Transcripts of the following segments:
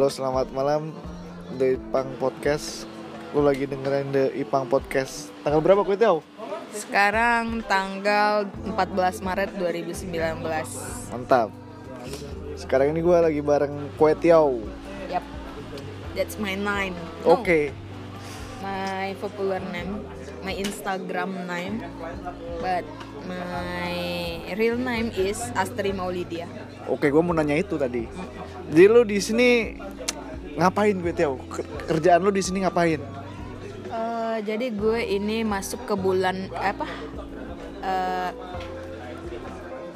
Halo selamat malam The Ipang Podcast. Lu lagi dengerin The Ipang Podcast. Tanggal berapa kue tahu? Sekarang tanggal 14 Maret 2019 Mantap. Sekarang ini gue lagi bareng Kue Tiao Yap. That's my name Oke. Okay. My popular name My Instagram name But my real name is Astri Maulidia Oke gue mau nanya itu tadi Jadi lu di sini ngapain gue Tiao? Kerjaan lu di sini ngapain? Uh, jadi gue ini masuk ke bulan apa? Uh,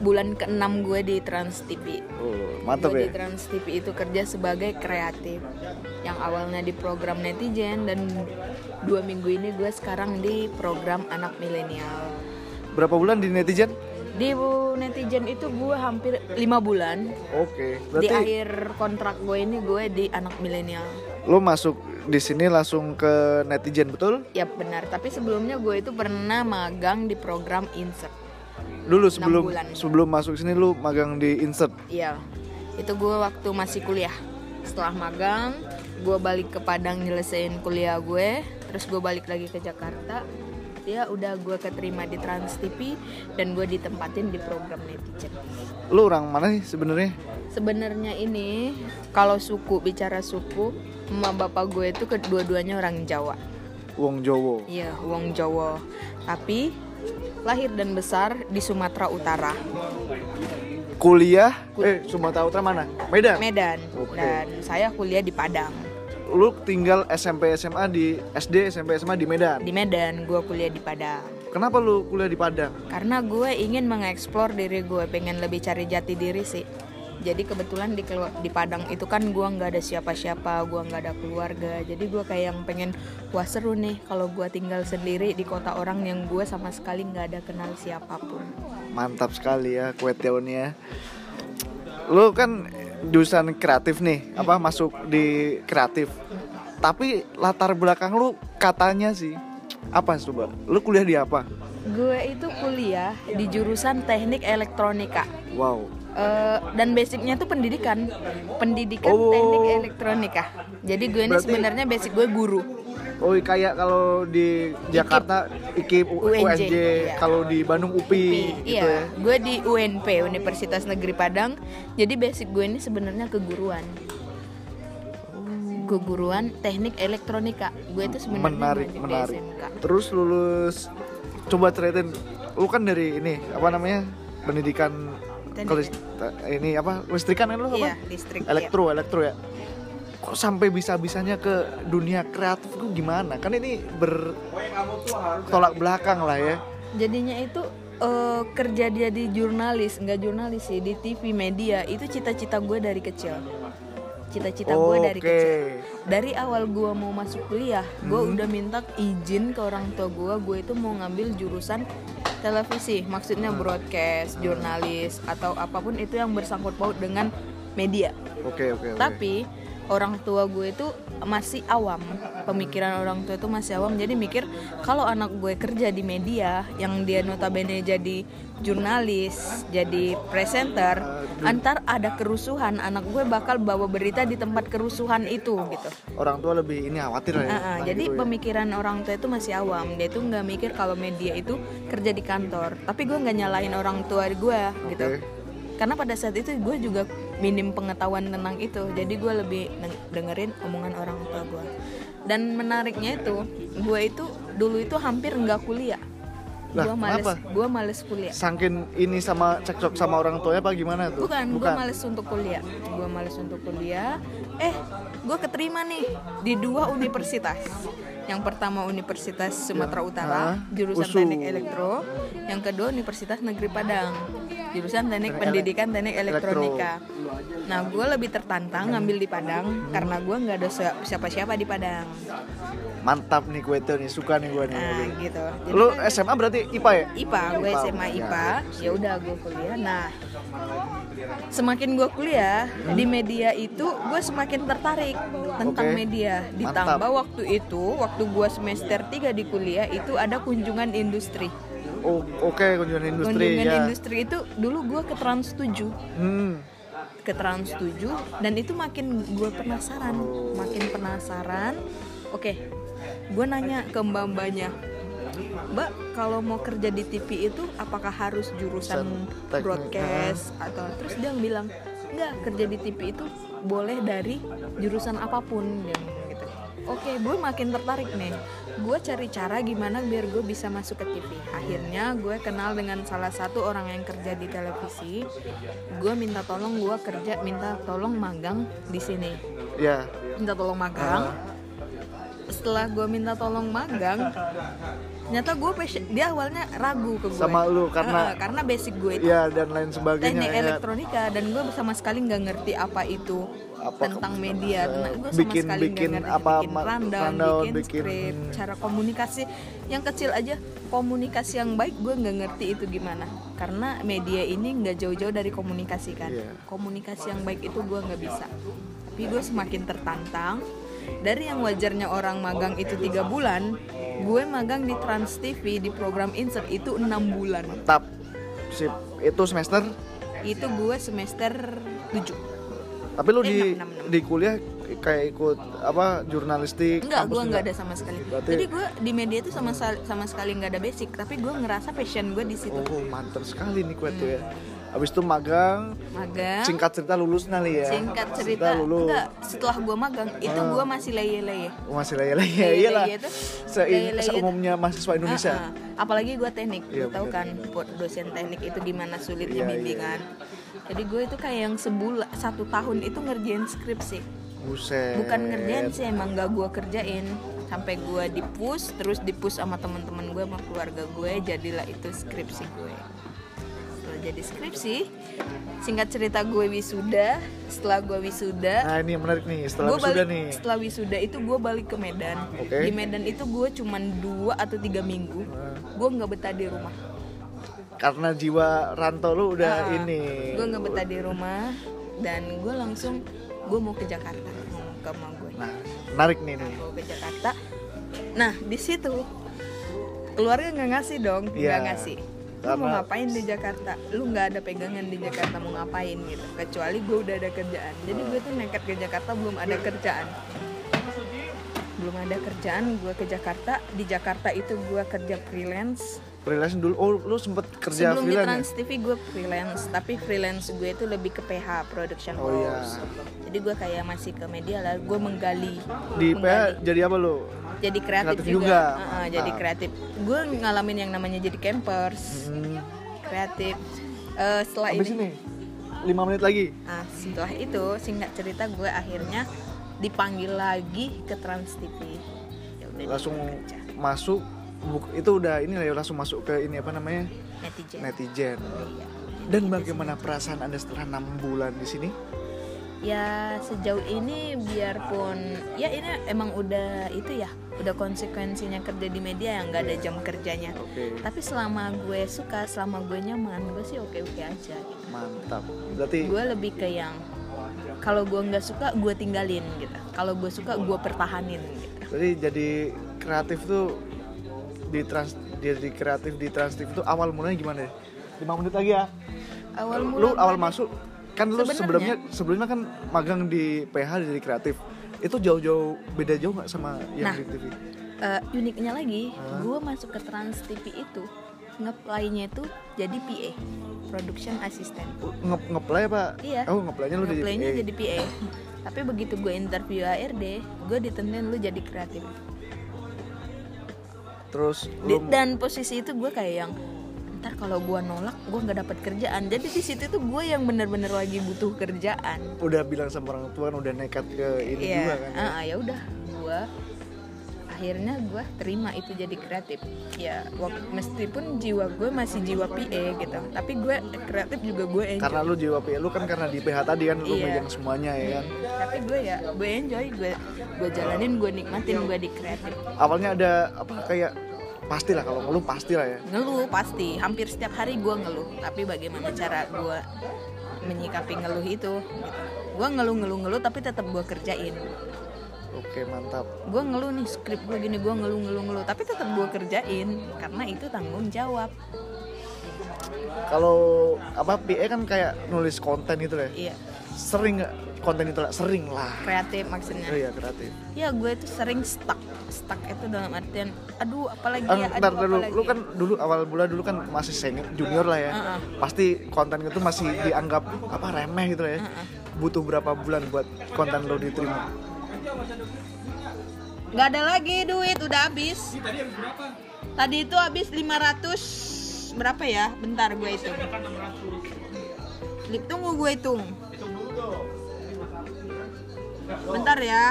bulan ke-6 gue di Trans TV. Oh, mantap gue ya. di Trans TV itu kerja sebagai kreatif. Yang awalnya di program netizen dan dua minggu ini gue sekarang di program anak milenial. Berapa bulan di netizen? Di bu netizen itu gue hampir lima bulan. Oke. Okay, Berarti... Di akhir kontrak gue ini gue di anak milenial. Lo masuk di sini langsung ke netizen betul? Ya benar. Tapi sebelumnya gue itu pernah magang di program insert dulu sebelum sebelum masuk sini lu magang di insert? Iya. Itu gue waktu masih kuliah. Setelah magang gue balik ke Padang nyelesain kuliah gue terus gue balik lagi ke Jakarta. Ya udah gue keterima di Trans TV dan gue ditempatin di program netizen. Lu orang mana sih sebenarnya? Sebenarnya ini kalau suku bicara suku emak bapak gue itu kedua-duanya orang Jawa. Wong Jowo. Iya Wong Jowo. Tapi lahir dan besar di Sumatera Utara. Kuliah eh Sumatera Utara mana? Medan. Medan. Okay. Dan saya kuliah di Padang. Lu tinggal SMP SMA di SD SMP SMA di Medan. Di Medan, gue kuliah di Padang. Kenapa lu kuliah di Padang? Karena gue ingin mengeksplor diri gue, pengen lebih cari jati diri sih jadi kebetulan di di Padang itu kan gue nggak ada siapa-siapa gue nggak ada keluarga. Jadi gue kayak yang pengen wah seru nih kalau gue tinggal sendiri di kota orang yang gue sama sekali nggak ada kenal siapa pun. Mantap sekali ya kue teonia lo kan jurusan kreatif nih apa masuk di kreatif. Tapi latar belakang lu katanya sih apa coba? Lu kuliah di apa? Gue itu kuliah di jurusan teknik elektronika. Wow uh, dan basicnya tuh pendidikan pendidikan oh. teknik elektronika jadi gue ini sebenarnya basic gue guru Oh kayak kalau di Jakarta IKIP, UNJ, UNJ iya. kalau di Bandung UPI, UPI gitu iya. ya. Gue di UNP Universitas Negeri Padang. Jadi basic gue ini sebenarnya keguruan. Keguruan teknik elektronika. Gue itu sebenarnya menarik, menarik. Terus lulus coba ceritain lu kan dari ini apa namanya pendidikan kalau ini apa listrikan kan lu iya, apa? listrik. Elektro, iya. elektro ya. Kok sampai bisa-bisanya ke dunia kreatif tuh gimana? Kan ini bertolak belakang lah ya. Jadinya itu uh, kerja dia di jurnalis, enggak jurnalis sih, di TV media itu cita-cita gue dari kecil. Cita-cita oh, gue dari okay. kecil. Dari awal gue mau masuk kuliah, gue hmm. udah minta izin ke orang tua gue, gue itu mau ngambil jurusan televisi maksudnya broadcast jurnalis atau apa pun itu yang bersangkut paut dengan media. Oke okay, oke. Okay, okay. tapi orang tua gue itu masih awam. Pemikiran orang tua itu masih awam. Jadi mikir kalau anak gue kerja di media yang dia notabene jadi jurnalis jadi presenter antar ada kerusuhan anak gue bakal bawa berita di tempat kerusuhan itu gitu. Orang tua lebih ini khawatir ya. Uh, uh, jadi gitu ya. pemikiran orang tua itu masih awam. Dia tuh nggak mikir kalau media itu kerja di kantor. Tapi gue nggak nyalahin orang tua gue gitu karena pada saat itu gue juga minim pengetahuan tentang itu. Jadi gue lebih dengerin omongan orang tua gue. Dan menariknya itu gue itu dulu itu hampir nggak kuliah. Gue males gue males kuliah. Sangkin ini sama cekcok sama orang tuanya apa gimana tuh? Bukan, bukan. gue males untuk kuliah. Gue males untuk kuliah. Eh gue keterima nih di dua universitas yang pertama Universitas Sumatera Utara jurusan Usu. Teknik Elektro. Yang kedua Universitas Negeri Padang jurusan Teknik Pendidikan Teknik Elektronika. nah gue lebih tertantang ngambil di Padang karena gue nggak ada siapa-siapa di Padang. Mantap nih gue tuh nih suka nih gue nih. Nah gitu. Jadi lu kan, SMA berarti IPA ya? IPA gue SMA IPA ya. Udah gue kuliah. Nah semakin gue kuliah hmm. di media itu gue semakin tertarik tentang okay. media ditambah Mantap. waktu itu waktu gue semester 3 di kuliah itu ada kunjungan industri oh oke okay, kunjungan industri kunjungan ya. industri itu dulu gue ke Trans 7 hmm. ke Trans 7 dan itu makin gue penasaran makin penasaran oke gue nanya ke mbak mbaknya mbak kalau mau kerja di TV itu apakah harus jurusan broadcast atau terus dia bilang enggak kerja di TV itu boleh dari jurusan apa pun. Dia gitu. Oke gue makin tertarik nih. Gue cari cara gimana biar gue bisa masuk ke TV akhirnya gue kenal dengan salah satu orang yang kerja di televisi. Gue minta tolong gue kerja minta tolong magang di sini. Ya. Minta tolong magang setelah gue minta tolong magang ternyata gue passion dia awalnya ragu ke gue Sama lu, karena- Eh, karena basic gue itu. ya dan lain sebagainya teknik ya. elektronika dan gue sama sekali nggak ngerti apa itu Apa tentang media. eh, tentang gue sama bikin- sekali bikin nggak ngerti apa, bikin rundown, rundown, bikin, bikin- cara komunikasi. Yang kecil aja komunikasi yang baik gue nggak ngerti itu gimana. Karena media ini nggak jauh-jauh dari komunikasi kan. Iya. komunikasi yang baik itu gue nggak bisa. Tapi gue semakin tertantang dari yang wajarnya orang magang itu tiga bulan gue magang di Trans TV di program insert itu enam bulan Mantap. Sip. Itu semester itu gue semester 7 tapi lu Eh, di enam, enam, enam. di kuliah kayak ikut apa jurnalistik Enggak, gue nggak ada sama sekali. Berarti- Jadi gue di media itu sama sama sekali nggak ada basic, tapi gue ngerasa passion gue di situ. oh mantap sekali nih kue tuh ya habis itu magang. Magang. singkat cerita lulus nali ya. Singkat cerita, lulus. Enggak setelah gue magang itu Ah. gue masih leye-leye. Oh, masih Leye-leye. Iyalah. Se seumumnya mahasiswa Indonesia. Ah, ah. Apalagi gue teknik, Iya, lu tahu kan dosen teknik itu gimana sulitnya Iya, bimbingan. Jadi gue itu kayak yang sebulan satu tahun itu ngerjain skripsi. buset. Bukan ngerjain sih emang gak gue kerjain. Sampai gue dipus terus dipus sama teman-teman gue sama keluarga gue jadilah itu skripsi gue jadi skripsi singkat cerita gue wisuda. Setelah gue wisuda nah ini yang menarik nih setelah gue wisuda balik nih. setelah wisuda itu gue balik ke Medan. Oke. di Medan itu gue cuman dua atau tiga minggu Nah, gue nggak betah di rumah. Karena jiwa rantau lu udah Ah, ini. gue nggak betah di rumah dan gue langsung gue mau ke Jakarta ngomong ke mama gue. Nah menarik nih nih. Mau ke Jakarta. Nah di situ keluarga nggak ngasih dong nggak Iya. ngasih lu mau Karena- ngapain di Jakarta? Lu nggak ada pegangan di Jakarta mau ngapain gitu. Kecuali gue udah ada kerjaan. Jadi gue tuh nekat ke Jakarta belum ada kerjaan. Belum ada kerjaan gue ke Jakarta. Di Jakarta itu gue kerja freelance. Freelance dulu. Oh lu sempet kerja sebelum di freelance Trans ya? TV gue freelance. Tapi freelance gue itu lebih ke PH production Oh, iya. jadi gue kayak masih ke media lah. Gue menggali. Di menggali. PH jadi apa lu jadi kreatif, Kreatif juga, juga. Heeh, jadi kreatif. Gue ngalamin yang namanya jadi campers. Hmm, kreatif. Eh, setelah habis ini ini lima menit lagi? Nah setelah itu singkat cerita gue akhirnya dipanggil lagi ke Trans TV Ya udah, langsung masuk buk- itu udah ini lah ya langsung masuk ke ini apa namanya? Netizen. Netizen. Iya. dan bagaimana perasaan anda setelah enam bulan di sini? Ya sejauh ini biarpun ya ini emang udah itu ya udah konsekuensinya kerja di media yang nggak ada jam kerjanya. Oke. Tapi selama gue suka selama gue nyaman gue sih oke oke aja. Gitu mantap. Berarti gue lebih ke yang kalau gue nggak suka gue tinggalin gitu. Kalau gue suka gue pertahanin gitu. Jadi jadi kreatif tuh di trans jadi kreatif di trans TV tuh awal mulanya gimana ya? 5 menit lagi ya. awal lu mula awal masuk kan lu Sebenarnya- sebelumnya sebelumnya kan magang di PH jadi kreatif. Itu jauh-jauh beda jauh nggak sama yang Nah. di TV? eh, uniknya lagi gue masuk ke Trans TV itu ngeplay-nya itu jadi PA production assistant Nge ngeplay apa? Iya. Oh, ngeplaynya lu jadi Ngeplaynya PA. jadi PA. Tapi begitu gue interview HRD, gue ditentuin lu jadi kreatif. Terus Di- lu dan posisi itu gue kayak yang ntar kalau gue nolak gue nggak dapat kerjaan. Jadi di situ tuh gue yang bener-bener lagi butuh kerjaan. udah bilang sama orang tua kan udah nekat ke ini Iya. juga kan. ya? Ya udah gue akhirnya gue terima itu jadi kreatif ya meskipun jiwa gue masih jiwa PA gitu tapi gue kreatif juga gue enjoy Karena lu jiwa PA lu kan karena di PH tadi kan lu Iya. megang semuanya ya kan. tapi gue ya gue enjoy gue gue jalanin gue nikmatin gue di kreatif Awalnya ada apa kayak pasti lah kalau ngeluh pasti lah ya. ngeluh pasti hampir setiap hari gue ngeluh tapi bagaimana cara gue menyikapi ngeluh itu gitu. gue ngeluh ngeluh ngeluh tapi tetap gue kerjain Oke, mantap. gue ngeluh nih skrip gue gini gue ngeluh ngeluh ngeluh tapi tetap gue kerjain karena itu tanggung jawab Kalau apa PA kan kayak nulis konten gitu ya. iya sering nggak konten itu sering lah. Kreatif maksudnya? Oh iya kreatif. Ya gue tuh sering stuck stuck itu dalam artian aduh apalagi Ah, ya ntar aduh dulu, apalagi lu kan dulu awal bulan dulu kan masih senior junior lah ya. Uh-uh. Pasti konten itu masih dianggap apa remeh gitu ya. Butuh berapa bulan buat konten lo diterima? nggak ada lagi duit udah habis. Tadi itu habis 500 berapa ya? Bentar gue Lip, tunggu gue hitung bentar ya.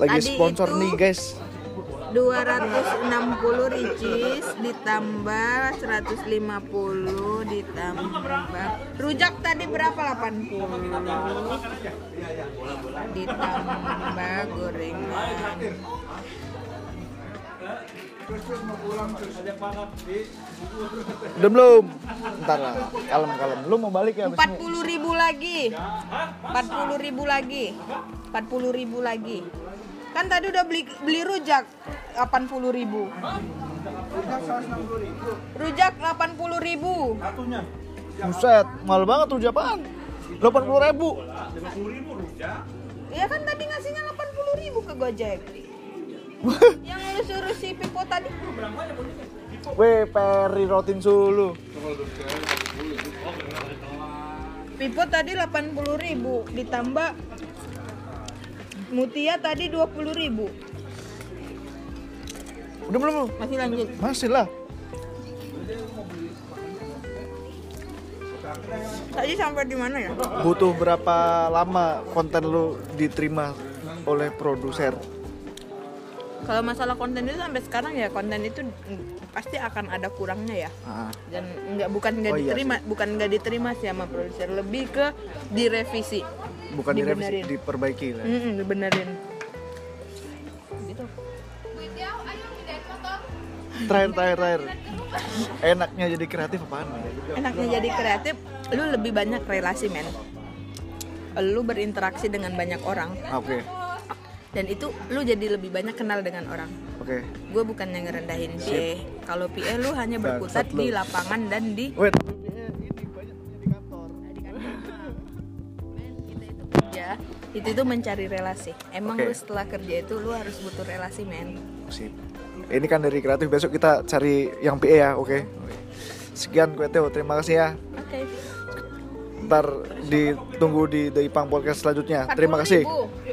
Lagi Tadi sponsor itu- nih guys. 260 ricis ditambah 150 ditambah. Rujak tadi berapa? 80 ditambah gorengan Udah belum? Ntar lah, kalem kalem. Lu mau balik ya? ini? 40 ribu lagi 40 ribu lagi 40 ribu lagi kan tadi udah beli beli rujak 80 ribu rujak 80 ribu Buset, mahal banget tuh apaan? 80 ribu. ya kan tadi ngasihnya 80 ribu ke Gojek yang lu suruh si Pipo tadi Weh, Peri Rotin Sulu. Pipo tadi 80 ribu ditambah Mutia tadi 20 ribu Udah belum? lu? masih lanjut Masih lah. tadi sampai di mana ya Butuh berapa lama konten lu diterima oleh produser? Kalau masalah konten itu sampai sekarang ya konten itu mm, pasti akan ada kurangnya ya. Ah, dan nggak bukan nggak Oh, iya diterima bukan nggak diterima sih sama produser lebih ke direvisi. Bukan direvisi, Dibenerin. diperbaiki lah. Mm-mm, dibenerin. Gitu. Terakhir, terakhir, terakhir. Enaknya jadi kreatif apaan? enaknya jadi kreatif lu lebih banyak relasi men. Lu berinteraksi dengan banyak orang. Oke, dan itu lu jadi lebih banyak kenal dengan orang oke. gue bukannya ngerendahin PA kalau PA lu hanya berkutat Bangsat lu. di lapangan dan di Wait, kita itu tuh mencari relasi emang Oke. lu setelah kerja itu lu harus butuh relasi men Sip. Ini kan dari kreatif besok kita cari yang PE ya, oke? Sekian gue Teo, terima kasih ya. oke Ntar ditunggu di The Ipang Podcast selanjutnya. Terima kasih. 40.000.